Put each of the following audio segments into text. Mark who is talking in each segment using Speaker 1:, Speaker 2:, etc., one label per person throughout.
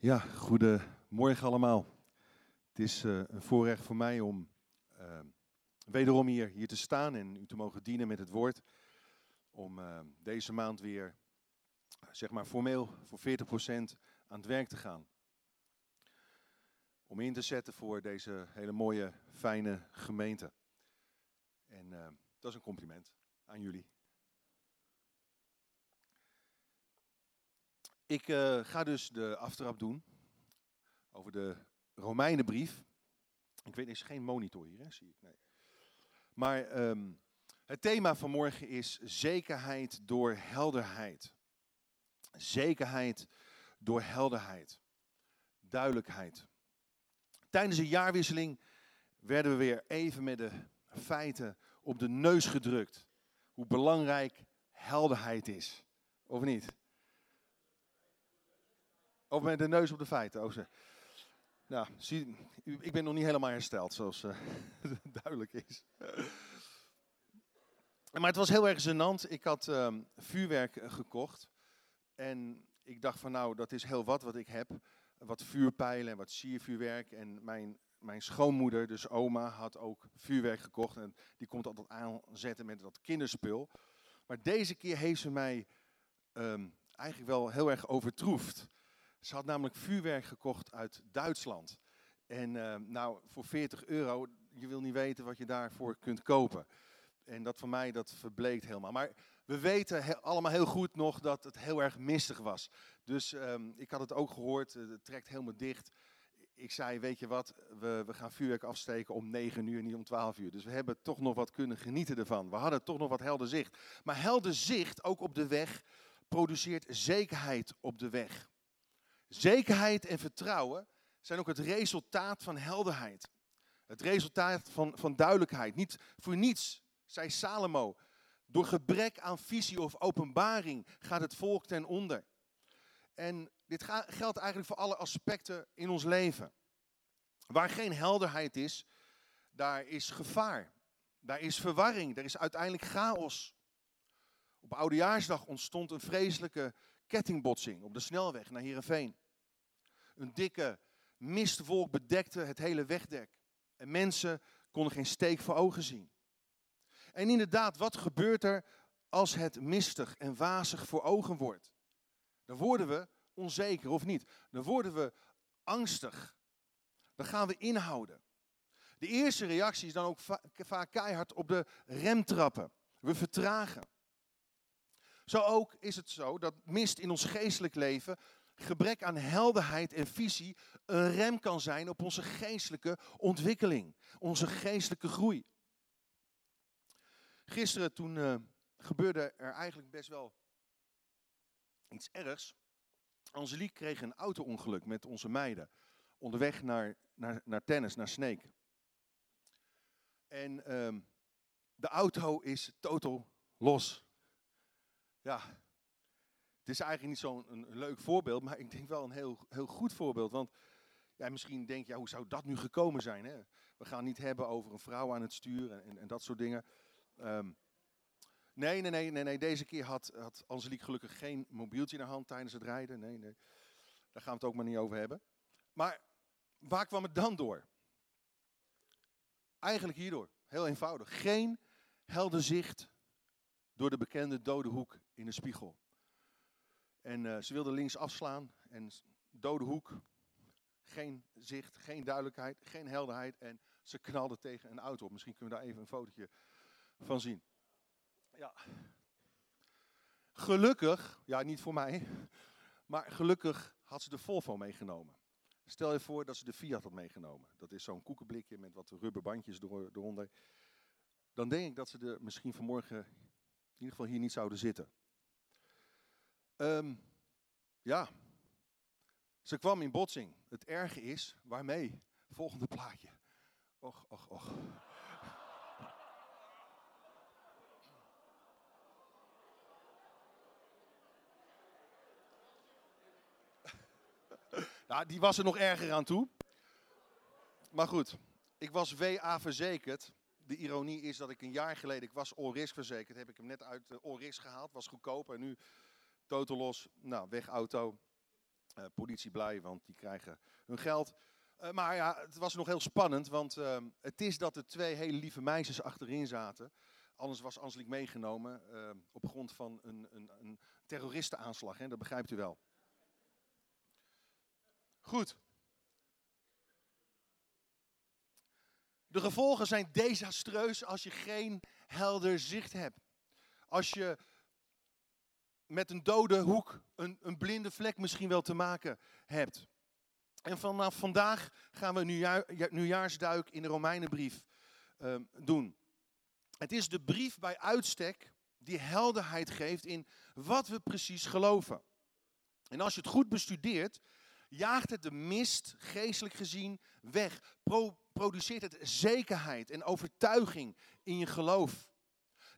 Speaker 1: Ja, goedemorgen allemaal. Het is eh, een voorrecht voor mij om uh, wederom hier, hier te staan en u te mogen dienen met het woord. Om uh, deze maand weer, zeg maar formeel, voor 40% aan het werk te gaan. Om in te zetten voor deze hele mooie, fijne gemeente. En dat is een compliment aan jullie. Ik uh, ga dus de aftrap doen over de Romeinenbrief. Ik weet, er is geen monitor hier, hè, zie ik. Nee. Maar um, het thema van morgen is zekerheid door helderheid. Zekerheid door helderheid. Duidelijkheid. Tijdens de jaarwisseling werden we weer even met de feiten op de neus gedrukt. Hoe belangrijk helderheid is. Of niet? Of met de neus op de feiten. Oh, nou, zie, ik ben nog niet helemaal hersteld, zoals uh, duidelijk is. maar het was heel erg gênant. Ik had um, vuurwerk eh, gekocht. En ik dacht van nou, dat is heel wat wat ik heb. Wat vuurpijlen en wat siervuurwerk. En mijn, mijn schoonmoeder, dus oma, had ook vuurwerk gekocht. En die komt altijd aanzetten met dat kinderspul. Maar deze keer heeft ze mij um, eigenlijk wel heel erg overtroefd. Ze had namelijk vuurwerk gekocht uit Duitsland. En uh, nou, voor 40 euro, je wil niet weten wat je daarvoor kunt kopen. En dat voor mij, dat verbleekt helemaal. Maar we weten allemaal heel goed nog dat het heel erg mistig was. Dus um, ik had het ook gehoord, uh, het trekt helemaal dicht. Ik zei, weet je wat, we, we gaan vuurwerk afsteken om 9 uur, niet om 12 uur. Dus we hebben toch nog wat kunnen genieten ervan. We hadden toch nog wat helder zicht. Maar helder zicht, ook op de weg, produceert zekerheid op de weg. Zekerheid en vertrouwen zijn ook het resultaat van helderheid. Het resultaat van, van duidelijkheid. Niet voor niets, zei Salomo. Door gebrek aan visie of openbaring gaat het volk ten onder. En dit geldt eigenlijk voor alle aspecten in ons leven. Waar geen helderheid is, daar is gevaar. Daar is verwarring, daar is uiteindelijk chaos. Op Oudejaarsdag ontstond een vreselijke kettingbotsing op de snelweg naar Heerenveen. Een dikke mistwolk bedekte het hele wegdek. En mensen konden geen steek voor ogen zien. En inderdaad, wat gebeurt er als het mistig en wazig voor ogen wordt? Dan worden we onzeker of niet. Dan worden we angstig. Dan gaan we inhouden. De eerste reactie is dan ook vaak keihard op de rem trappen. We vertragen. Zo ook is het zo dat mist in ons geestelijk leven, gebrek aan helderheid en visie, een rem kan zijn op onze geestelijke ontwikkeling, onze geestelijke groei. Gisteren toen uh, gebeurde er eigenlijk best wel iets ergs. Angelique kreeg een auto-ongeluk met onze meiden. Onderweg naar, naar, naar tennis, naar Sneek. En um, de auto is totaal los. Ja, het is eigenlijk niet zo'n leuk voorbeeld, maar ik denk wel een heel, heel goed voorbeeld. Want ja, misschien denk je, hoe zou dat nu gekomen zijn? Hè? We gaan niet hebben over een vrouw aan het stuur en, en, dat soort dingen. Um, nee, nee, nee, nee, nee, deze keer had, had Angelique gelukkig geen mobieltje in de hand tijdens het rijden. Nee, nee, daar gaan we het ook maar niet over hebben. Maar waar kwam het dan door? Eigenlijk hierdoor, heel eenvoudig. Geen helder zicht door de bekende dode hoek in de spiegel. En uh, ze wilde links afslaan en dode hoek. Geen zicht, geen duidelijkheid, geen helderheid. En ze knalde tegen een auto op. Misschien kunnen we daar even een fotootje van zien. Ja. Gelukkig, ja niet voor mij, maar gelukkig had ze de Volvo meegenomen. Stel je voor dat ze de Fiat had meegenomen. Dat is zo'n koekenblikje met wat rubberbandjes eronder. Dan denk ik dat ze er misschien vanmorgen in ieder geval hier niet zouden zitten. Um, ja, ze kwam in botsing. Het erge is, waarmee? Volgende plaatje. Och, och, och. Nou, die was er nog erger aan toe. Maar goed, ik was WA verzekerd. De ironie is dat ik een jaar geleden, ik was all-risk verzekerd, heb ik hem net uit de all-risk gehaald, was goedkoop en nu Totaal los, nou, weg auto. Uh, politie blij, want die krijgen hun geld. Uh, maar ja, het was nog heel spannend, want uh, het is dat er twee hele lieve meisjes achterin zaten. Anders was Anslik meegenomen op grond van een, een, een terroristenaanslag. Hè? Dat begrijpt u wel. Goed. De gevolgen zijn desastreus als je geen helder zicht hebt. Als je met een dode hoek, een, een blinde vlek misschien wel te maken hebt. En vanaf vandaag gaan we een nieuwjaarsduik in de Romeinenbrief uh, doen. Het is de brief bij uitstek die helderheid geeft in wat we precies geloven. En als je het goed bestudeert, jaagt het de mist, geestelijk gezien, weg. produceert het zekerheid en overtuiging in je geloof.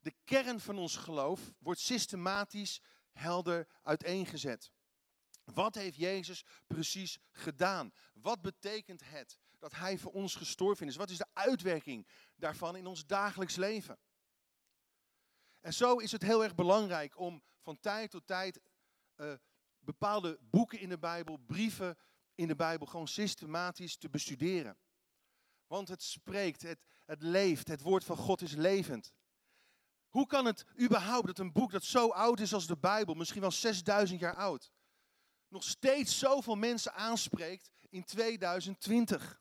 Speaker 1: De kern van ons geloof wordt systematisch helder uiteengezet. Wat heeft Jezus precies gedaan? Wat betekent het dat Hij voor ons gestorven is? Wat is de uitwerking daarvan in ons dagelijks leven? En zo is het heel erg belangrijk om van tijd tot tijd uh, bepaalde boeken in de Bijbel, brieven in de Bijbel, gewoon systematisch te bestuderen. Want het spreekt, het, het leeft, het woord van God is levend. Hoe kan het überhaupt dat een boek dat zo oud is als de Bijbel, misschien wel 6000 jaar oud, nog steeds zoveel mensen aanspreekt in 2020?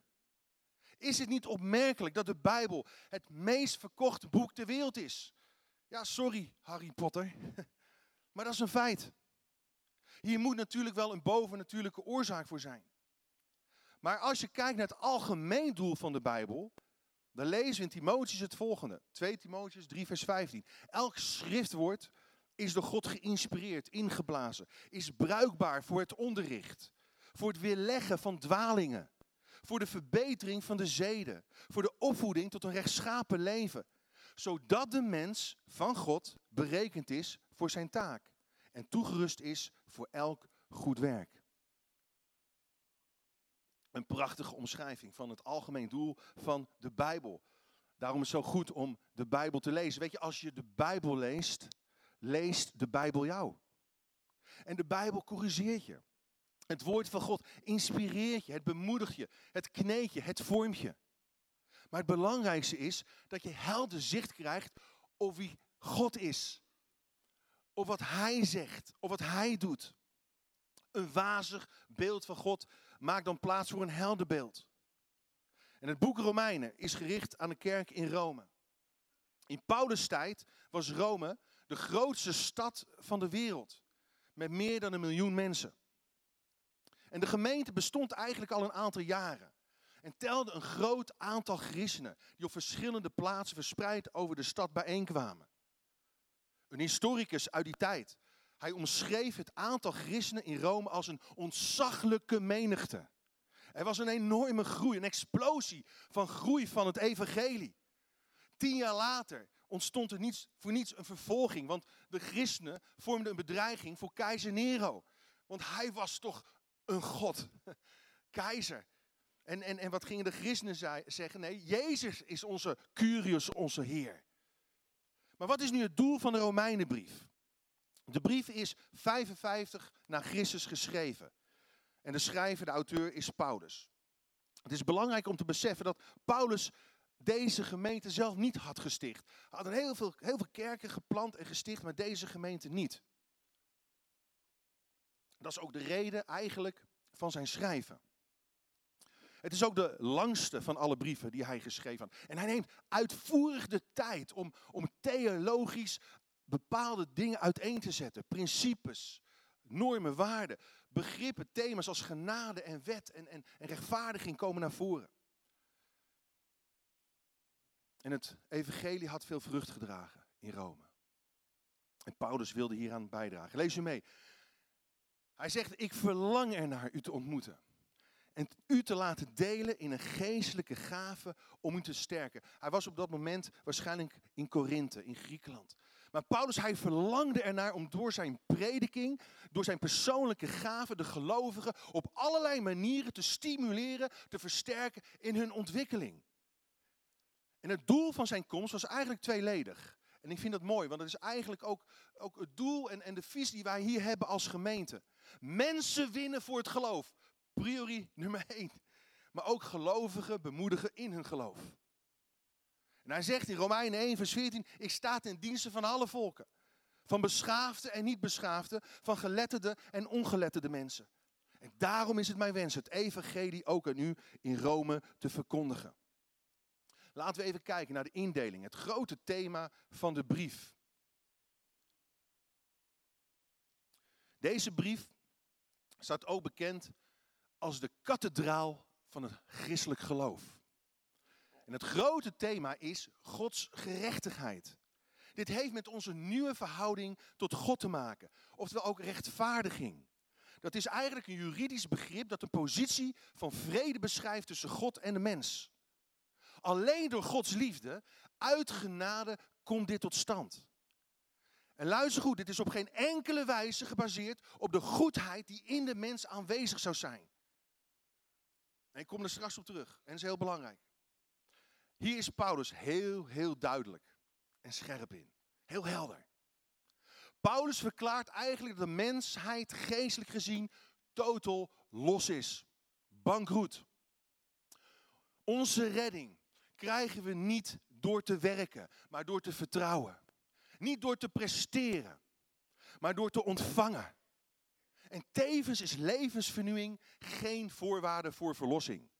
Speaker 1: Is het niet opmerkelijk dat de Bijbel het meest verkochte boek ter wereld is? Ja, sorry Harry Potter, maar dat is een feit. Hier moet natuurlijk wel een bovennatuurlijke oorzaak voor zijn. Maar als je kijkt naar het algemeen doel van de Bijbel, dan lezen we in Timotheus het volgende. 2 Timotheus 3 vers 15. Elk schriftwoord is door God geïnspireerd, ingeblazen, is bruikbaar voor het onderricht, voor het weerleggen van dwalingen, voor de verbetering van de zeden, voor de opvoeding tot een rechtschapen leven, zodat de mens van God berekend is voor zijn taak en toegerust is voor elk goed werk. Een prachtige omschrijving van het algemeen doel van de Bijbel. Daarom is het zo goed om de Bijbel te lezen. Weet je, als je de Bijbel leest, leest de Bijbel jou. En de Bijbel corrigeert je. Het woord van God inspireert je, het bemoedigt je, het kneedt je, het vormt je. Maar het belangrijkste is dat je helder zicht krijgt op wie God is. Op wat Hij zegt, op wat Hij doet. Een wazig beeld van God maakt dan plaats voor een helder beeld. En het boek Romeinen is gericht aan de kerk in Rome. In Paulus' tijd was Rome de grootste stad van de wereld. Met meer dan een miljoen mensen. En de gemeente bestond eigenlijk al een aantal jaren. En telde een groot aantal christenen die op verschillende plaatsen verspreid over de stad bijeenkwamen. Een historicus uit die tijd, hij omschreef het aantal christenen in Rome als een ontzaglijke menigte. Er was een enorme groei, een explosie van groei van het evangelie. Tien jaar later ontstond er voor niets een vervolging, want de christenen vormden een bedreiging voor keizer Nero. Want hij was toch een god, keizer. En, en, en wat gingen de christenen zeggen? Nee, Jezus is onze Curius, onze Heer. Maar wat is nu het doel van de Romeinenbrief? De brief is 55 na Christus geschreven. En de schrijver, de auteur, is Paulus. Het is belangrijk om te beseffen dat Paulus deze gemeente zelf niet had gesticht. Hij had heel veel, heel veel kerken geplant en gesticht, maar deze gemeente niet. Dat is ook de reden eigenlijk van zijn schrijven. Het is ook de langste van alle brieven die hij geschreven had. En hij neemt uitvoerig de tijd om, om theologisch bepaalde dingen uiteen te zetten. Principes, normen, waarden, begrippen, thema's als genade en wet en, en, en rechtvaardiging komen naar voren. En het evangelie had veel vrucht gedragen in Rome. En Paulus wilde hieraan bijdragen. Lees u mee. Hij zegt, ik verlang ernaar u te ontmoeten. En u te laten delen in een geestelijke gave om u te sterken. Hij was op dat moment waarschijnlijk in Korinthe, in Griekenland. Maar Paulus, hij verlangde ernaar om door zijn prediking, door zijn persoonlijke gaven, de gelovigen op allerlei manieren te stimuleren, te versterken in hun ontwikkeling. En het doel van zijn komst was eigenlijk tweeledig. En ik vind dat mooi, want het is eigenlijk ook, ook het doel en, en de visie die wij hier hebben als gemeente. Mensen winnen voor het geloof. Priori nummer één. Maar ook gelovigen bemoedigen in hun geloof. En hij zegt in Romeinen 1, vers 14: Ik sta ten dienste van alle volken. Van beschaafde en niet beschaafde, van geletterde en ongeletterde mensen. En daarom is het mijn wens het evangelie ook aan u in Rome te verkondigen. Laten we even kijken naar de indeling, het grote thema van de brief. Deze brief staat ook bekend als de kathedraal van het christelijk geloof. En het grote thema is Gods gerechtigheid. Dit heeft met onze nieuwe verhouding tot God te maken, oftewel ook rechtvaardiging. Dat is eigenlijk een juridisch begrip dat een positie van vrede beschrijft tussen God en de mens. Alleen door Gods liefde, uit genade, komt dit tot stand. En luister goed, dit is op geen enkele wijze gebaseerd op de goedheid die in de mens aanwezig zou zijn. En ik kom er straks op terug. En dat is heel belangrijk. Hier is Paulus heel, heel duidelijk en scherp in. Heel helder. Paulus verklaart eigenlijk dat de mensheid geestelijk gezien totaal los is. Bankroet. Onze redding krijgen we niet door te werken, maar door te vertrouwen. Niet door te presteren, maar door te ontvangen. En tevens is levensvernieuwing geen voorwaarde voor verlossing.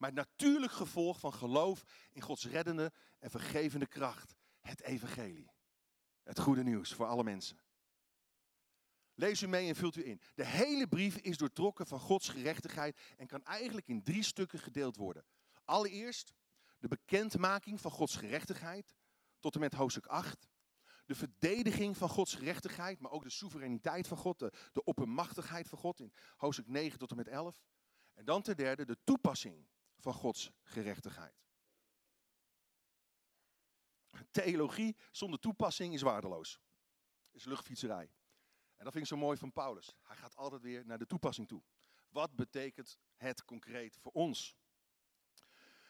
Speaker 1: Maar het natuurlijk gevolg van geloof in Gods reddende en vergevende kracht. Het evangelie. Het goede nieuws voor alle mensen. Lees u mee en vult u in. De hele brief is doortrokken van Gods gerechtigheid en kan eigenlijk in drie stukken gedeeld worden. Allereerst de bekendmaking van Gods gerechtigheid tot en met hoofdstuk 8 de verdediging van Gods gerechtigheid, maar ook de soevereiniteit van God, de, de oppermachtigheid van God in hoofdstuk 9 tot en met 11. En dan ten derde de toepassing van Gods gerechtigheid. Theologie zonder toepassing is waardeloos. Is luchtfietserij. En dat vind ik zo mooi van Paulus. Hij gaat altijd weer naar de toepassing toe. Wat betekent het concreet voor ons?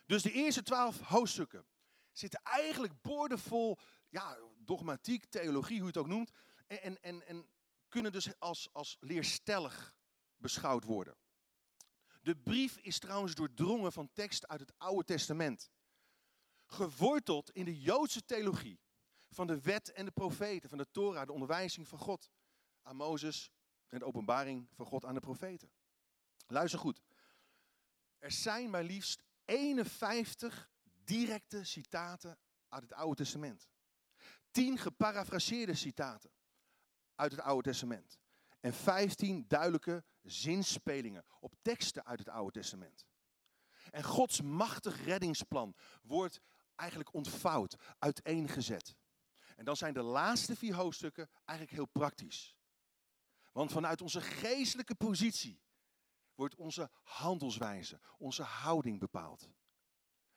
Speaker 1: Dus de eerste twaalf hoofdstukken zitten eigenlijk boordevol ja, dogmatiek, theologie, hoe je het ook noemt. En, en, en kunnen dus als, als leerstellig beschouwd worden. De brief is trouwens doordrongen van tekst uit het Oude Testament. Geworteld in de Joodse theologie van de wet en de profeten, van de Torah, de onderwijzing van God aan Mozes en de openbaring van God aan de profeten. Luister goed. Er zijn maar liefst 51 directe citaten uit het Oude Testament tien geparafraseerde citaten uit het Oude Testament. En vijftien duidelijke zinspelingen op teksten uit het Oude Testament. En Gods machtig reddingsplan wordt eigenlijk ontvouwd, uiteengezet. En dan zijn de laatste vier hoofdstukken eigenlijk heel praktisch. Want vanuit onze geestelijke positie wordt onze handelswijze, onze houding bepaald.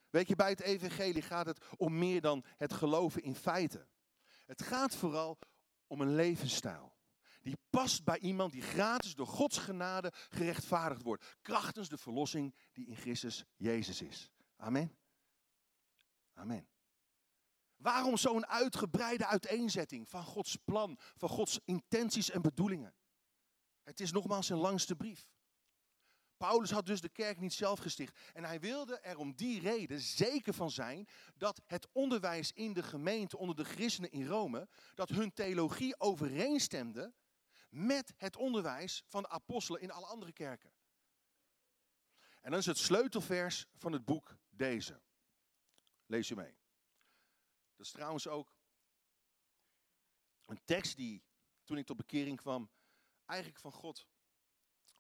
Speaker 1: Weet je, bij het evangelie gaat het om meer dan het geloven in feiten. Het gaat vooral om een levensstijl. Die past bij iemand die gratis door Gods genade gerechtvaardigd wordt. Krachtens de verlossing die in Christus Jezus is. Amen. Amen. Waarom zo'n uitgebreide uiteenzetting van Gods plan, van Gods intenties en bedoelingen? Het is nogmaals zijn langste brief. Paulus had dus de kerk niet zelf gesticht. En hij wilde er om die reden zeker van zijn dat het onderwijs in de gemeente onder de christenen in Rome, dat hun theologie overeenstemde met het onderwijs van de apostelen in alle andere kerken. En dan is het sleutelvers van het boek deze. Lees je mee. Dat is trouwens ook een tekst die, toen ik tot bekering kwam, eigenlijk van God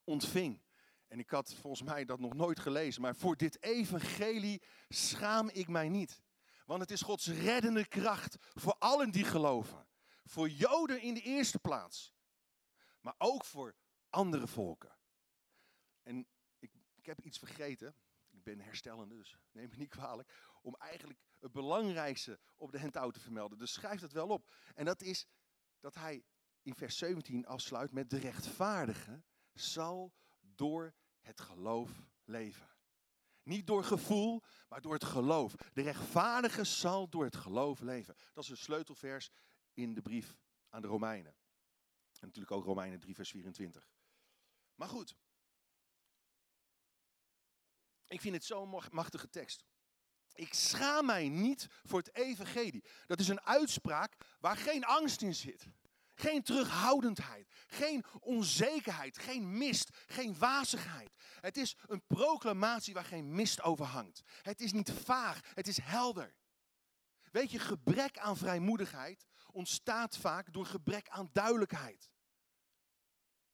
Speaker 1: ontving. En ik had volgens mij dat nog nooit gelezen, maar voor dit evangelie schaam ik mij niet. Want het is Gods reddende kracht voor allen die geloven. Voor Joden in de eerste plaats, maar ook voor andere volken. En ik, ik heb iets vergeten, ik ben herstellende, dus neem me niet kwalijk, om eigenlijk het belangrijkste op de handouw te vermelden. Dus schrijf dat wel op. En dat is dat hij in vers 17 afsluit met de rechtvaardige zal door het geloof leven. Niet door gevoel, maar door het geloof. De rechtvaardige zal door het geloof leven. Dat is een sleutelvers in de brief aan de Romeinen. En natuurlijk ook Romeinen 3, vers 24. Maar goed. Ik vind het zo'n machtige tekst. Ik schaam mij niet voor het evangelie. Dat is een uitspraak waar geen angst in zit. Geen terughoudendheid, geen onzekerheid, geen mist, geen wazigheid. Het is een proclamatie waar geen mist over hangt. Het is niet vaag, het is helder. Weet je, gebrek aan vrijmoedigheid ontstaat vaak door gebrek aan duidelijkheid.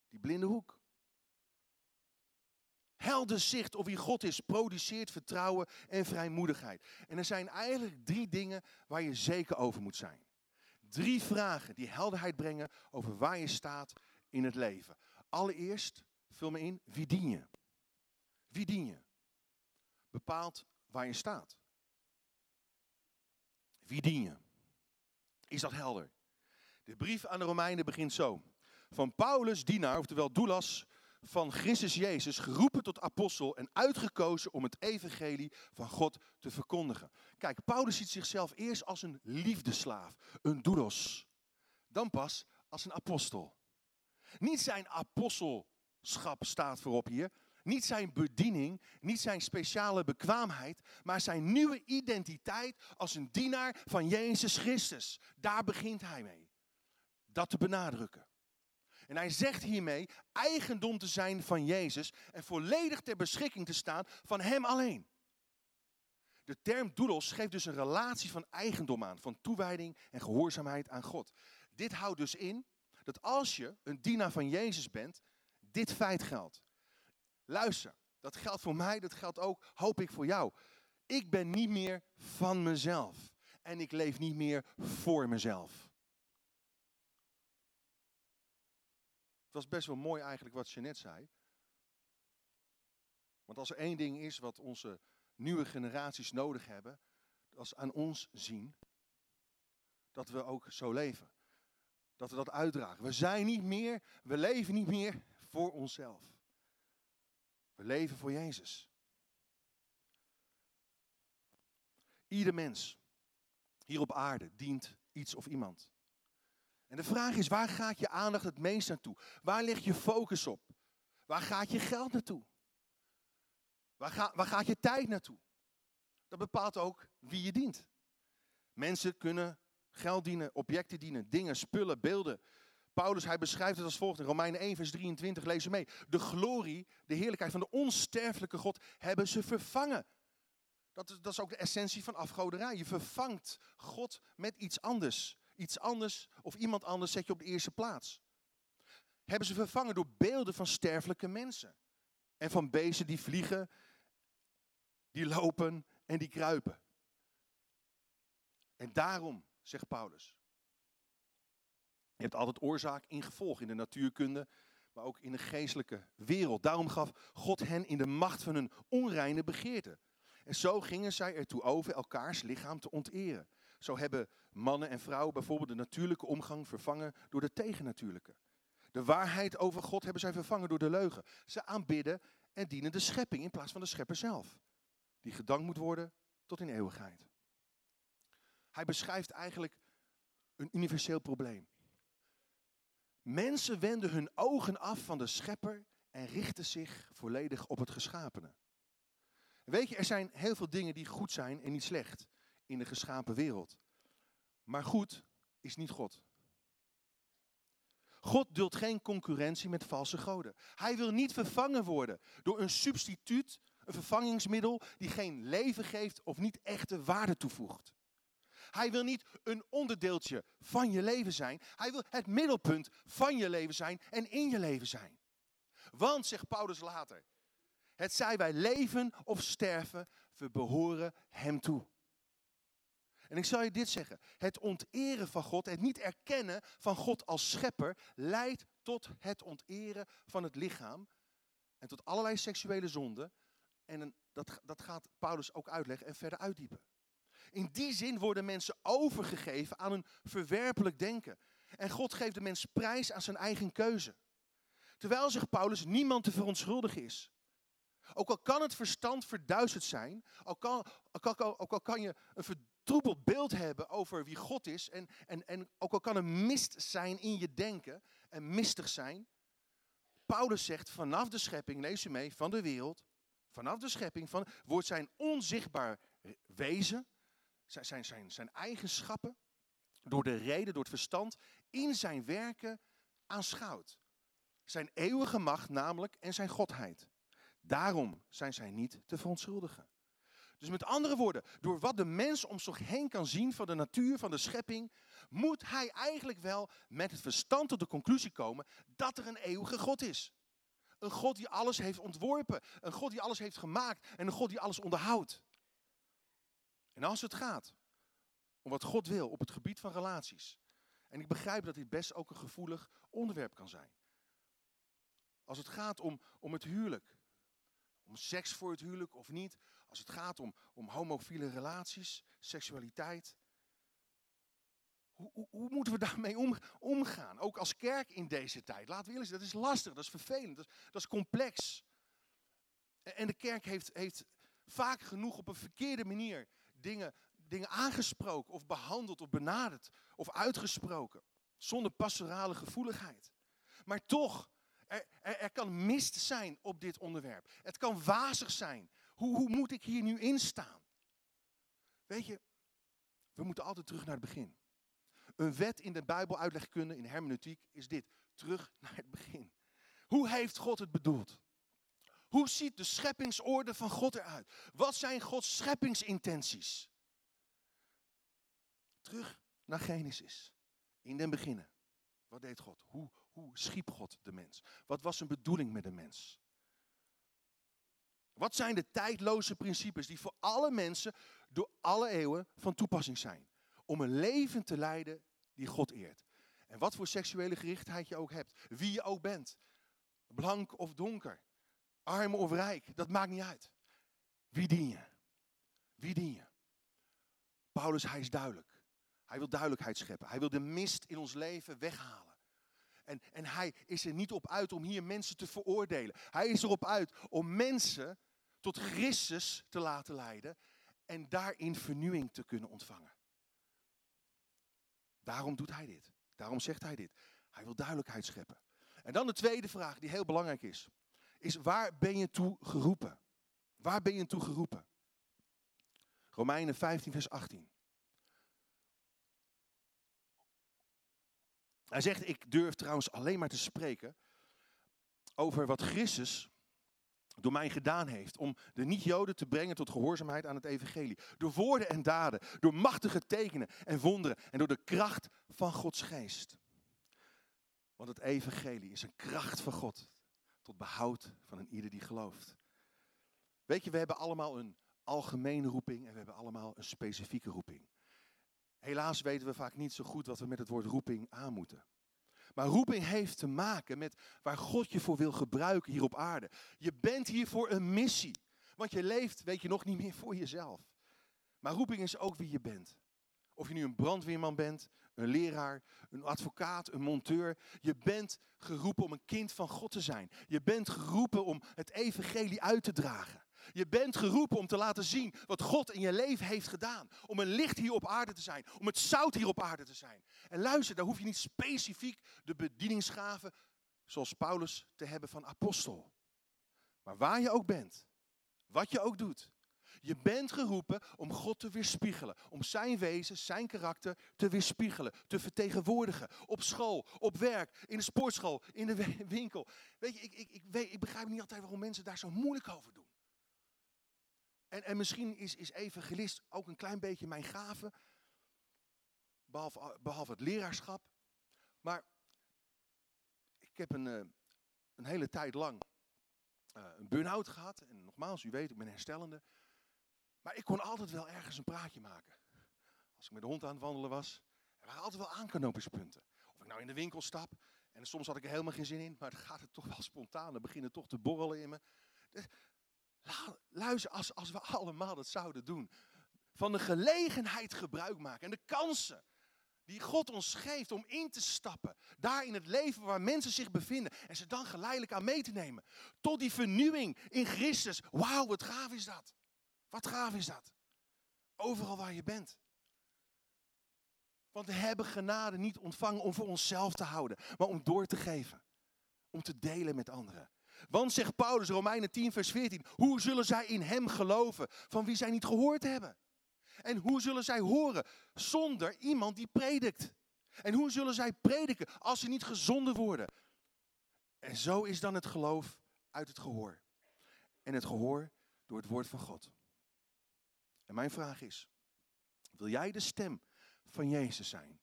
Speaker 1: Die blinde hoek. Helder zicht op wie God is, produceert vertrouwen en vrijmoedigheid. En er zijn eigenlijk drie dingen waar je zeker over moet zijn. Drie vragen die helderheid brengen over waar je staat in het leven. Allereerst, vul me in, wie dien je? Wie dien je? Bepaalt waar je staat. Wie dien je? Is dat helder? De brief aan de Romeinen begint zo. Van Paulus, dienaar, oftewel doulas, van Christus Jezus, geroepen tot apostel en uitgekozen om het evangelie van God te verkondigen. Kijk, Paulus ziet zichzelf eerst als een liefdeslaaf, een doulos. Dan pas als een apostel. Niet zijn apostelschap staat voorop hier, niet zijn bediening, niet zijn speciale bekwaamheid, maar zijn nieuwe identiteit als een dienaar van Jezus Christus. Daar begint hij mee. Dat te benadrukken. En hij zegt hiermee eigendom te zijn van Jezus en volledig ter beschikking te staan van Hem alleen. De term doulos geeft dus een relatie van eigendom aan, van toewijding en gehoorzaamheid aan God. Dit houdt dus in dat als je een dienaar van Jezus bent, dit feit geldt. Luister, dat geldt voor mij, dat geldt ook, hoop ik, voor jou. Ik ben niet meer van mezelf en ik leef niet meer voor mezelf. Het was best wel mooi eigenlijk wat Jeanette zei. Want als er één ding is wat onze nieuwe generaties nodig hebben, dat is aan ons zien dat we ook zo leven. Dat we dat uitdragen. We zijn niet meer, we leven niet meer voor onszelf. We leven voor Jezus. Ieder mens hier op aarde dient iets of iemand. En de vraag is, waar gaat je aandacht het meest naartoe? Waar ligt je focus op? Waar gaat je geld naartoe? Waar, ga, waar gaat je tijd naartoe? Dat bepaalt ook wie je dient. Mensen kunnen geld dienen, objecten dienen, dingen, spullen, beelden. Paulus, hij beschrijft het als volgt in Romeinen 1, vers 23, lees mee. De glorie, de heerlijkheid van de onsterfelijke God hebben ze vervangen. Dat is, dat is ook de essentie van afgoderij. Je vervangt God met iets anders iets anders of iemand anders zet je op de eerste plaats. Hebben ze vervangen door beelden van sterfelijke mensen. En van beesten die vliegen, die lopen en die kruipen. En daarom, zegt Paulus, je hebt altijd oorzaak in gevolg in de natuurkunde, maar ook in de geestelijke wereld. Daarom gaf God hen in de macht van hun onreine begeerte. En zo gingen zij ertoe over elkaars lichaam te onteren. Zo hebben mannen en vrouwen bijvoorbeeld de natuurlijke omgang vervangen door de tegennatuurlijke. De waarheid over God hebben zij vervangen door de leugen. Ze aanbidden en dienen de schepping in plaats van de schepper zelf. Die gedankt moet worden tot in eeuwigheid. Hij beschrijft eigenlijk een universeel probleem. Mensen wenden hun ogen af van de schepper en richten zich volledig op het geschapene. Weet je, er zijn heel veel dingen die goed zijn en niet slecht in de geschapen wereld. Maar goed is niet God. God duldt geen concurrentie met valse goden. Hij wil niet vervangen worden door een substituut, een vervangingsmiddel die geen leven geeft of niet echte waarde toevoegt. Hij wil niet een onderdeeltje van je leven zijn. Hij wil het middelpunt van je leven zijn en in je leven zijn. Want, zegt Paulus later, het zij wij leven of sterven, we behoren Hem toe. En ik zal je dit zeggen. Het onteren van God, het niet erkennen van God als schepper, leidt tot het onteren van het lichaam. En tot allerlei seksuele zonden. En dat, dat gaat Paulus ook uitleggen en verder uitdiepen. In die zin worden mensen overgegeven aan een verwerpelijk denken. En God geeft de mens prijs aan zijn eigen keuze. Terwijl, zegt Paulus, niemand te verontschuldigen is. Ook al kan het verstand verduisterd zijn, ook al, ook al, ook al kan je een vertroebeld beeld hebben over wie God is, en, en, en ook al kan er mist zijn in je denken en mistig zijn, Paulus zegt vanaf de schepping, lees je mee, van de wereld, vanaf de schepping, van, wordt zijn onzichtbaar wezen, zijn, zijn, zijn, zijn eigenschappen, door de reden, door het verstand, in zijn werken aanschouwd. Zijn eeuwige macht namelijk en zijn godheid. Daarom zijn zij niet te verontschuldigen. Dus met andere woorden, door wat de mens om zich heen kan zien van de natuur, van de schepping, moet hij eigenlijk wel met het verstand tot de conclusie komen dat er een eeuwige God is. Een God die alles heeft ontworpen, een God die alles heeft gemaakt en een God die alles onderhoudt. En als het gaat om wat God wil op het gebied van relaties, en ik begrijp dat dit best ook een gevoelig onderwerp kan zijn. Als het gaat om, om het huwelijk, om seks voor het huwelijk of niet, als het gaat om, om homofiele relaties, seksualiteit. Hoe, hoe, hoe moeten we daarmee om, omgaan? Ook als kerk in deze tijd. Laten we eerlijk zijn, dat is lastig, dat is vervelend, dat is, dat is complex. En de kerk heeft, heeft vaak genoeg op een verkeerde manier dingen, dingen aangesproken of behandeld of benaderd of uitgesproken. Zonder pastorale gevoeligheid. Maar toch, er, er, er, kan mist zijn op dit onderwerp. Het kan wazig zijn. Hoe, hoe moet ik hier nu in staan? Weet je, we moeten altijd terug naar het begin. Een wet in de Bijbeluitlegkunde, in hermeneutiek, is dit. Terug naar het begin. Hoe heeft God het bedoeld? Hoe ziet de scheppingsorde van God eruit? Wat zijn Gods scheppingsintenties? Terug naar Genesis. In den beginnen. Wat deed God? Hoe, hoe schiep God de mens? Wat was zijn bedoeling met de mens? Wat zijn de tijdloze principes die voor alle mensen door alle eeuwen van toepassing zijn? Om een leven te leiden die God eert. En wat voor seksuele gerichtheid je ook hebt. Wie je ook bent. Blank of donker. Arm of rijk. Dat maakt niet uit. Wie dien je? Wie dien je? Paulus, hij is duidelijk. Hij wil duidelijkheid scheppen. Hij wil de mist in ons leven weghalen. En, en hij is er niet op uit om hier mensen te veroordelen. Hij is erop uit om mensen tot Christus te laten leiden en daarin vernieuwing te kunnen ontvangen. Daarom doet hij dit. Daarom zegt hij dit. Hij wil duidelijkheid scheppen. En dan de tweede vraag die heel belangrijk is. Is waar ben je toe geroepen? Waar ben je toe geroepen? Romeinen 15 vers 18. Hij zegt, ik durf trouwens alleen maar te spreken over wat Christus door mij gedaan heeft om de niet-Joden te brengen tot gehoorzaamheid aan het evangelie. Door woorden en daden, door machtige tekenen en wonderen en door de kracht van Gods geest. Want het evangelie is een kracht van God tot behoud van een ieder die gelooft. Weet je, we hebben allemaal een algemene roeping en we hebben allemaal een specifieke roeping. Helaas weten we vaak niet zo goed wat we met het woord roeping aan moeten. Maar roeping heeft te maken met waar God je voor wil gebruiken hier op aarde. Je bent hier voor een missie. Want je leeft, weet je nog, niet meer voor jezelf. Maar roeping is ook wie je bent. Of je nu een brandweerman bent, een leraar, een advocaat, een monteur. Je bent geroepen om een kind van God te zijn. Je bent geroepen om het evangelie uit te dragen. Je bent geroepen om te laten zien wat God in je leven heeft gedaan. Om een licht hier op aarde te zijn. Om het zout hier op aarde te zijn. En luister, daar hoef je niet specifiek de bedieningsgaven zoals Paulus te hebben van apostel. Maar waar je ook bent, wat je ook doet. Je bent geroepen om God te weerspiegelen. Om zijn wezen, zijn karakter te weerspiegelen. Te vertegenwoordigen. Op school, op werk, in de sportschool, in de winkel. Weet je, ik, ik, ik, weet, ik begrijp niet altijd waarom mensen daar zo moeilijk over doen. En, en misschien is, is evangelist ook een klein beetje mijn gave. Behalve, behalve het leraarschap. Maar ik heb een, eh, een hele tijd lang uh, een burn-out gehad. En nogmaals, u weet, ik ben herstellende. Maar ik kon altijd wel ergens een praatje maken. Als ik met de hond aan het wandelen was. Er waren altijd wel aanknopingspunten. Of ik nou in de winkel stap. En soms had ik er helemaal geen zin in. Maar dan gaat het toch wel spontaan. Dan beginnen toch te borrelen in me. Luister, als, als we allemaal dat zouden doen. Van de gelegenheid gebruik maken. En de kansen die God ons geeft om in te stappen. Daar in het leven waar mensen zich bevinden. En ze dan geleidelijk aan mee te nemen. Tot die vernieuwing in Christus. Wauw, wat gaaf is dat. Wat gaaf is dat. Overal waar je bent. Want we hebben genade niet ontvangen om voor onszelf te houden, maar om door te geven. Om te delen met anderen. Want zegt Paulus, Romeinen 10, vers 14, hoe zullen zij in hem geloven van wie zij niet gehoord hebben? En hoe zullen zij horen zonder iemand die predikt? En hoe zullen zij prediken als ze niet gezonden worden? En zo is dan het geloof uit het gehoor. En het gehoor door het woord van God. En mijn vraag is, wil jij de stem van Jezus zijn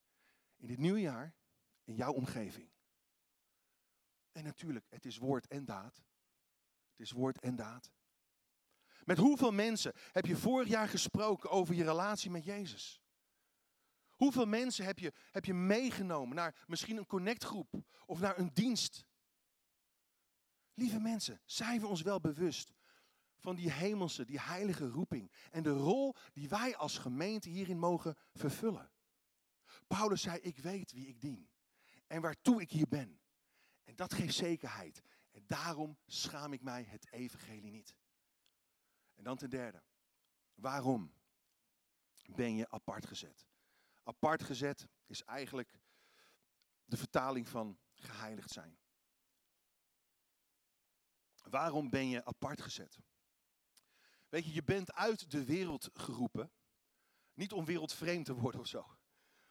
Speaker 1: in dit nieuwe jaar in jouw omgeving? En natuurlijk, het is woord en daad. Het is woord en daad. Met hoeveel mensen heb je vorig jaar gesproken over je relatie met Jezus? Hoeveel mensen heb je, heb je meegenomen naar misschien een connectgroep of naar een dienst? Lieve mensen, zijn we ons wel bewust van die hemelse, die heilige roeping en de rol die wij als gemeente hierin mogen vervullen? Paulus zei, ik weet wie ik dien en waartoe ik hier ben. En dat geeft zekerheid. En daarom schaam ik mij het evangelie niet. En dan ten derde, waarom ben je apart gezet? Apart gezet is eigenlijk de vertaling van geheiligd zijn. Waarom ben je apart gezet? Weet je, je bent uit de wereld geroepen. Niet om wereldvreemd te worden of zo.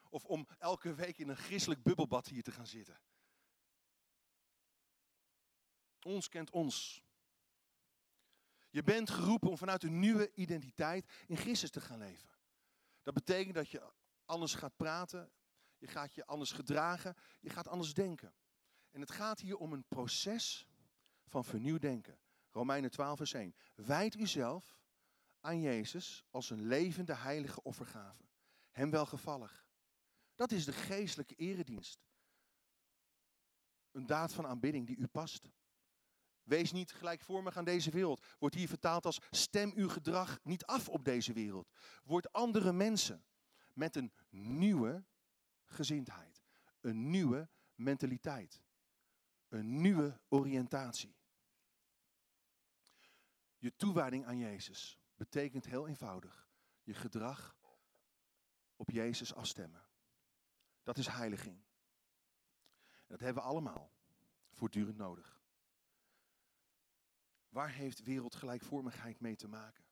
Speaker 1: Of om elke week in een christelijk bubbelbad hier te gaan zitten. Ons kent ons. Je bent geroepen om vanuit een nieuwe identiteit in Christus te gaan leven. Dat betekent dat je anders gaat praten, je gaat je anders gedragen, je gaat anders denken. En het gaat hier om een proces van vernieuwd denken. Romeinen 12, vers 1. Wijd uzelf aan Jezus als een levende heilige offergave. Hem welgevallig. Dat is de geestelijke eredienst. Een daad van aanbidding die u past. Wees niet gelijkvormig aan deze wereld. Wordt hier vertaald als stem uw gedrag niet af op deze wereld. Word andere mensen met een nieuwe gezindheid. Een nieuwe mentaliteit. Een nieuwe oriëntatie. Je toewijding aan Jezus betekent heel eenvoudig je gedrag op Jezus afstemmen. Dat is heiliging. dat hebben we allemaal voortdurend nodig. Waar heeft wereldgelijkvormigheid mee te maken?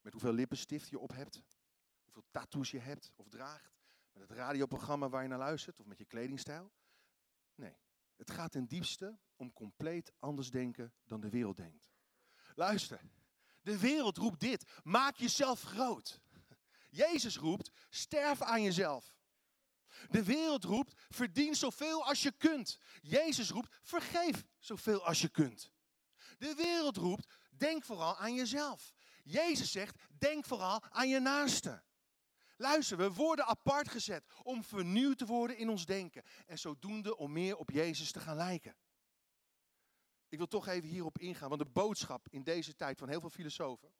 Speaker 1: Met hoeveel lippenstift je op hebt? Hoeveel tattoos je hebt of draagt? Met het radioprogramma waar je naar luistert? Of met je kledingstijl? Nee, het gaat ten diepste om compleet anders denken dan de wereld denkt. Luister, de wereld roept dit. Maak jezelf groot. Jezus roept, sterf aan jezelf. De wereld roept, verdien zoveel als je kunt. Jezus roept, vergeef zoveel als je kunt. De wereld roept, denk vooral aan jezelf. Jezus zegt, denk vooral aan je naaste. Luister, we worden apart gezet om vernieuwd te worden in ons denken. En zodoende om meer op Jezus te gaan lijken. Ik wil toch even hierop ingaan, want de boodschap in deze tijd van heel veel filosofen,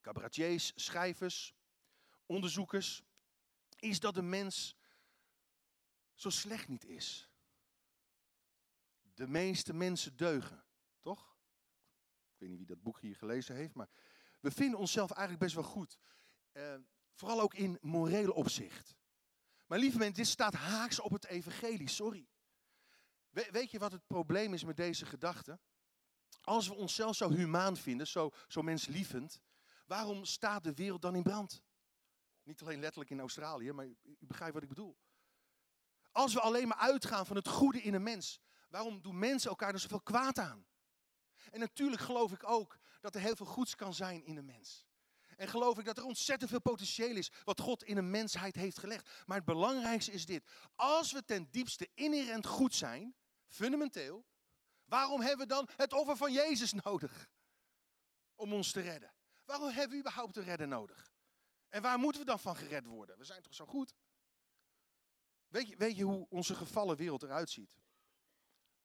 Speaker 1: cabaretiers, schrijvers, onderzoekers, is dat de mens zo slecht niet is. De meeste mensen deugen, toch? Ik weet niet wie dat boek hier gelezen heeft, maar we vinden onszelf eigenlijk best wel goed. Uh, vooral ook in morele opzicht. Maar lieve mensen, dit staat haaks op het evangelie, sorry. weet je wat het probleem is met deze gedachte? Als we onszelf zo humaan vinden, zo, zo menslievend, waarom staat de wereld dan in brand? Niet alleen letterlijk in Australië, maar u begrijpt wat ik bedoel. Als we alleen maar uitgaan van het goede in een mens, waarom doen mensen elkaar er zoveel kwaad aan? En natuurlijk geloof ik ook dat er heel veel goeds kan zijn in een mens. En geloof ik dat er ontzettend veel potentieel is wat God in een mensheid heeft gelegd. Maar het belangrijkste is dit. Als we ten diepste inherent goed zijn, fundamenteel, waarom hebben we dan het offer van Jezus nodig? Om ons te redden. Waarom hebben we überhaupt een redder nodig? En waar moeten we dan van gered worden? We zijn toch zo goed? Weet je, weet je hoe onze gevallen wereld eruit ziet?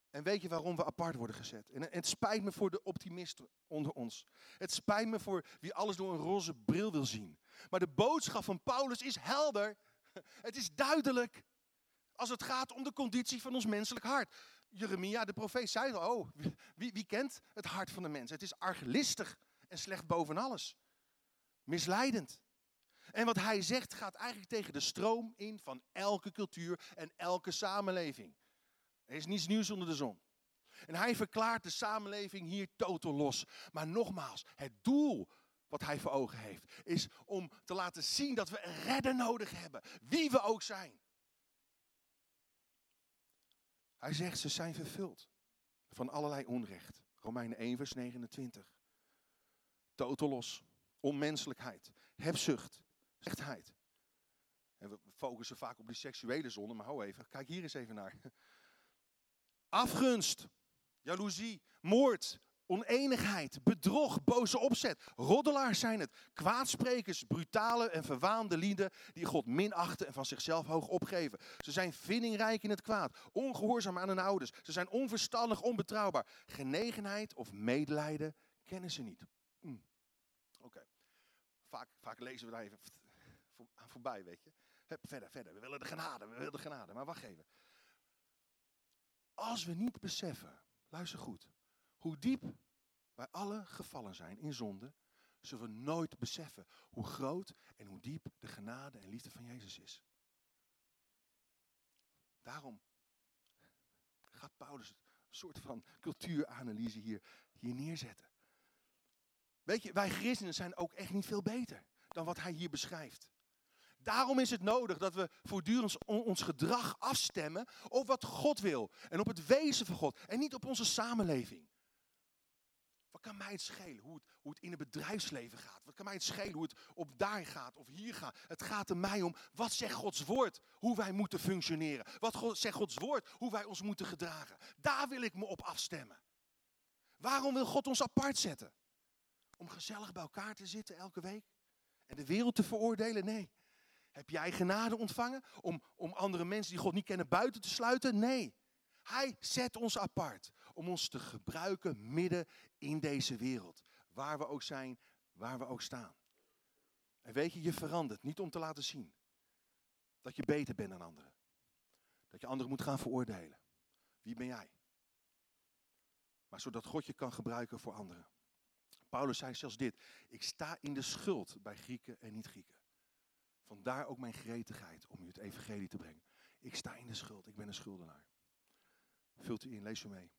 Speaker 1: En weet je waarom we apart worden gezet? En het spijt me voor de optimisten onder ons. Het spijt me voor wie alles door een roze bril wil zien. Maar de boodschap van Paulus is helder. Het is duidelijk. Als het gaat om de conditie van ons menselijk hart. Jeremia, de profeet, zei al, oh, wie, wie kent het hart van de mens? Het is arglistig en slecht boven alles. Misleidend. En wat hij zegt gaat eigenlijk tegen de stroom in van elke cultuur en elke samenleving. Er is niets nieuws onder de zon. En hij verklaart de samenleving hier totaal los. Maar nogmaals, het doel wat hij voor ogen heeft, is om te laten zien dat we een redder nodig hebben, wie we ook zijn. Hij zegt, ze zijn vervuld van allerlei onrecht. Romeinen 1, vers 29. Totaal los, onmenselijkheid, hebzucht, slechtheid. En we focussen vaak op die seksuele zonde, maar hou even, kijk hier eens even naar. Afgunst, jaloezie, moord, oneenigheid, bedrog, boze opzet. Roddelaars zijn het. Kwaadsprekers, brutale en verwaande lieden die God minachten en van zichzelf hoog opgeven. Ze zijn vindingrijk in het kwaad, ongehoorzaam aan hun ouders. Ze zijn onverstandig, onbetrouwbaar. Genegenheid of medelijden kennen ze niet. Hm. Oké. Vaak, vaak lezen we daar even aan voorbij, weet je. verder, verder. We willen de genade, we willen de genade. Maar wacht even. Als we niet beseffen, luister goed, hoe diep wij alle gevallen zijn in zonde, zullen we nooit beseffen hoe groot en hoe diep de genade en liefde van Jezus is. Daarom gaat Paulus een soort van cultuuranalyse hier, hier neerzetten. Weet je, wij christenen zijn ook echt niet veel beter dan wat hij hier beschrijft. Daarom is het nodig dat we voortdurend ons gedrag afstemmen op wat God wil en op het wezen van God en niet op onze samenleving. Wat kan mij het schelen hoe het, hoe het in het bedrijfsleven gaat? Wat kan mij het schelen hoe het op daar gaat of hier gaat? Het gaat er mij om, wat zegt Gods woord? Hoe wij moeten functioneren. Wat zegt Gods woord? Hoe wij ons moeten gedragen. Daar wil ik me op afstemmen. Waarom wil God ons apart zetten? Om gezellig bij elkaar te zitten elke week? En de wereld te veroordelen? Nee. Heb jij genade ontvangen om, om andere mensen die God niet kennen buiten te sluiten? Nee. Hij zet ons apart om ons te gebruiken midden in deze wereld. Waar we ook zijn, waar we ook staan. En weet je, je verandert niet om te laten zien dat je beter bent dan anderen. Dat je anderen moet gaan veroordelen. Wie ben jij? Maar zodat God je kan gebruiken voor anderen. Paulus zei zelfs dit. Ik sta in de schuld bij Grieken en niet-Grieken. Vandaar ook mijn gretigheid om u het evangelie te brengen. Ik sta in de schuld, ik ben een schuldenaar. Vult u in, lees u mee.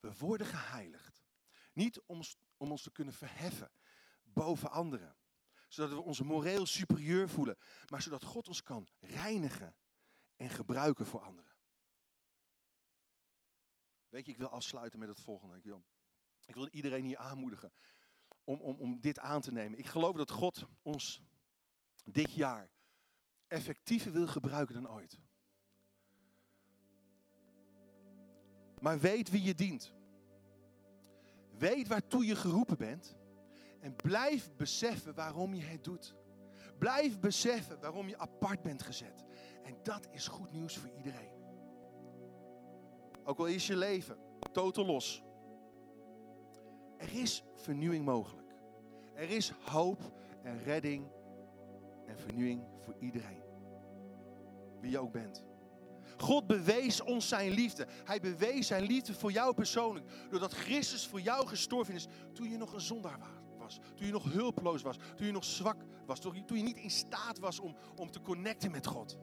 Speaker 1: We worden geheiligd. Niet om, om ons te kunnen verheffen boven anderen. Zodat we ons moreel superieur voelen. Maar zodat God ons kan reinigen en gebruiken voor anderen. Weet je, ik wil afsluiten met het volgende. Ik wil, ik wil iedereen hier aanmoedigen om, om, om dit aan te nemen. Ik geloof dat God ons dit jaar effectiever wil gebruiken dan ooit. Maar weet wie je dient. Weet waartoe je geroepen bent. En blijf beseffen waarom je het doet. Blijf beseffen waarom je apart bent gezet. En dat is goed nieuws voor iedereen. Ook al is je leven totaal los. Er is vernieuwing mogelijk. Er is hoop en redding en vernieuwing voor iedereen. Wie je ook bent. God bewees ons zijn liefde. Hij bewees zijn liefde voor jou persoonlijk. Doordat Christus voor jou gestorven is toen je nog een zondaar was. Toen je nog hulpeloos was. Toen je nog zwak was. Toen je niet in staat was om, om te connecten met God.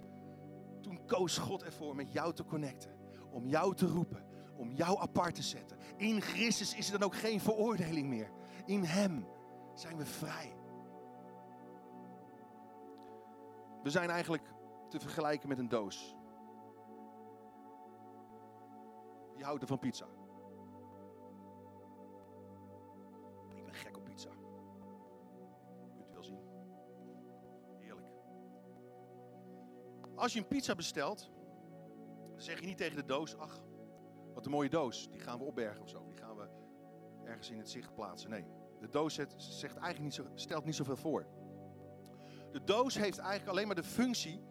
Speaker 1: Toen koos God ervoor met jou te connecten. Om jou te roepen. Om jou apart te zetten. In Christus is er dan ook geen veroordeling meer. In Hem zijn we vrij. We zijn eigenlijk te vergelijken met een doos. Wie houdt er van pizza? Ik ben gek op pizza. Kunt u wel zien. Heerlijk. Als je een pizza bestelt, zeg je niet tegen de doos, ach, wat een mooie doos. Die gaan we opbergen of zo. Die gaan we ergens in het zicht plaatsen. Nee, de doos zegt eigenlijk niet zo, stelt niet zoveel voor. De doos heeft eigenlijk alleen maar de functie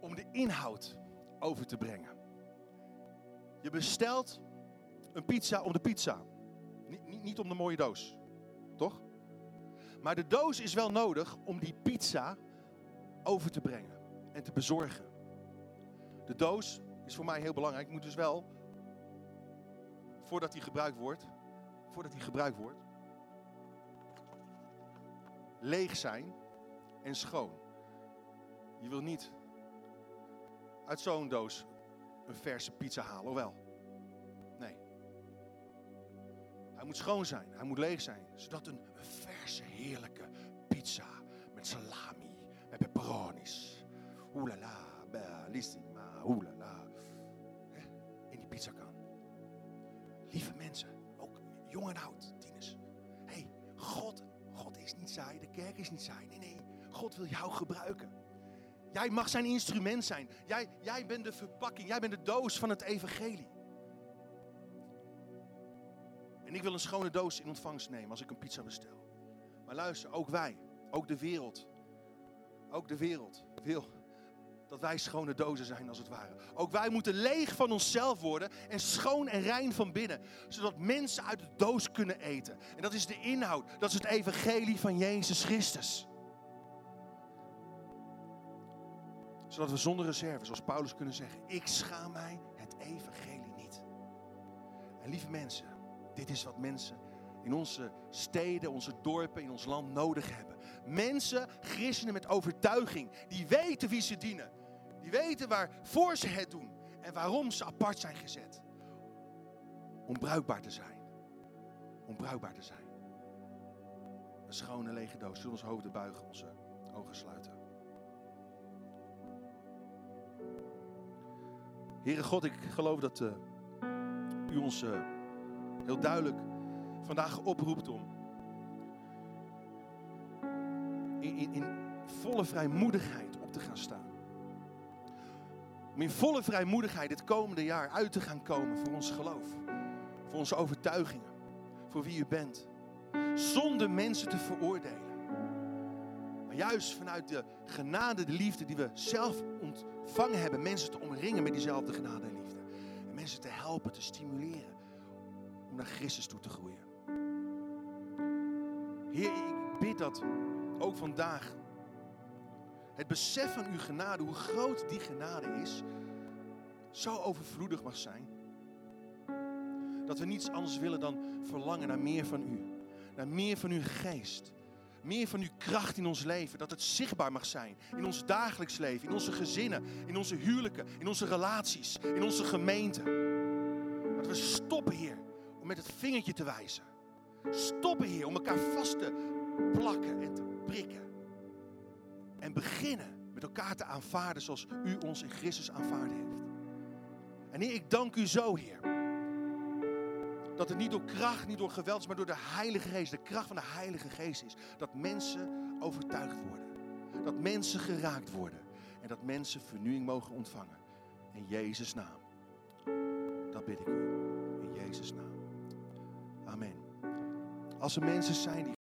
Speaker 1: om de inhoud over te brengen. Je bestelt een pizza om de pizza. Niet, niet, niet om de mooie doos. Toch? Maar de doos is wel nodig om die pizza over te brengen en te bezorgen. De doos is voor mij heel belangrijk. Moet dus wel, voordat die gebruikt wordt, voordat die gebruikt wordt, leeg zijn en schoon. Je wil niet uit zo'n doos een verse pizza halen, of wel? Nee. Hij moet schoon zijn, hij moet leeg zijn, zodat een verse, heerlijke pizza met salami, met pepperonis, oelala, bellissima, oelala, in die pizza kan. Lieve mensen, ook jong en oud, tieners. hey, God, God is niet saai, de kerk is niet saai. Nee, nee, God wil jou gebruiken. Jij mag zijn instrument zijn. Jij, jij bent de verpakking, jij bent de doos van het evangelie. En ik wil een schone doos in ontvangst nemen als ik een pizza bestel. Maar luister, ook wij, ook de wereld, ook de wereld wil dat wij schone dozen zijn als het ware. Ook wij moeten leeg van onszelf worden en schoon en rein van binnen. Zodat mensen uit de doos kunnen eten. En dat is de inhoud, dat is het evangelie van Jezus Christus. Zodat we zonder reserve, zoals Paulus kunnen zeggen, ik schaam mij het evangelie niet. En lieve mensen, dit is wat mensen in onze steden, onze dorpen, in ons land nodig hebben. Mensen, christenen met overtuiging, die weten wie ze dienen. Die weten waarvoor ze het doen en waarom ze apart zijn gezet. Om bruikbaar te zijn. Om bruikbaar te zijn. Een schone lege doos. Zullen ons hoofden buigen, onze ogen sluiten. Heere God, ik geloof dat uh, u ons uh, heel duidelijk vandaag oproept om in, in, in volle vrijmoedigheid op te gaan staan. Om in volle vrijmoedigheid het komende jaar uit te gaan komen voor ons geloof. Voor onze overtuigingen. Voor wie u bent. Zonder mensen te veroordelen. Juist vanuit de genade, de liefde die we zelf ontvangen hebben. Mensen te omringen met diezelfde genade en liefde. En mensen te helpen, te stimuleren. Om naar Christus toe te groeien. Heer, ik bid dat ook vandaag het besef van uw genade, hoe groot die genade is, zo overvloedig mag zijn. Dat we niets anders willen dan verlangen naar meer van u. Naar meer van uw geest. Meer van uw kracht in ons leven. Dat het zichtbaar mag zijn. In ons dagelijks leven. In onze gezinnen. In onze huwelijken. In onze relaties. In onze gemeente. Dat we stoppen, Heer, om met het vingertje te wijzen. Stoppen, Heer, om elkaar vast te plakken en te prikken. En beginnen met elkaar te aanvaarden zoals u ons in Christus aanvaard heeft. En Heer, ik dank u zo, Heer. Dat het niet door kracht, niet door geweld is, maar door de Heilige Geest, de kracht van de Heilige Geest is. Dat mensen overtuigd worden. Dat mensen geraakt worden. En dat mensen vernieuwing mogen ontvangen. In Jezus' naam. Dat bid ik u. In Jezus' naam. Amen. Als er mensen zijn die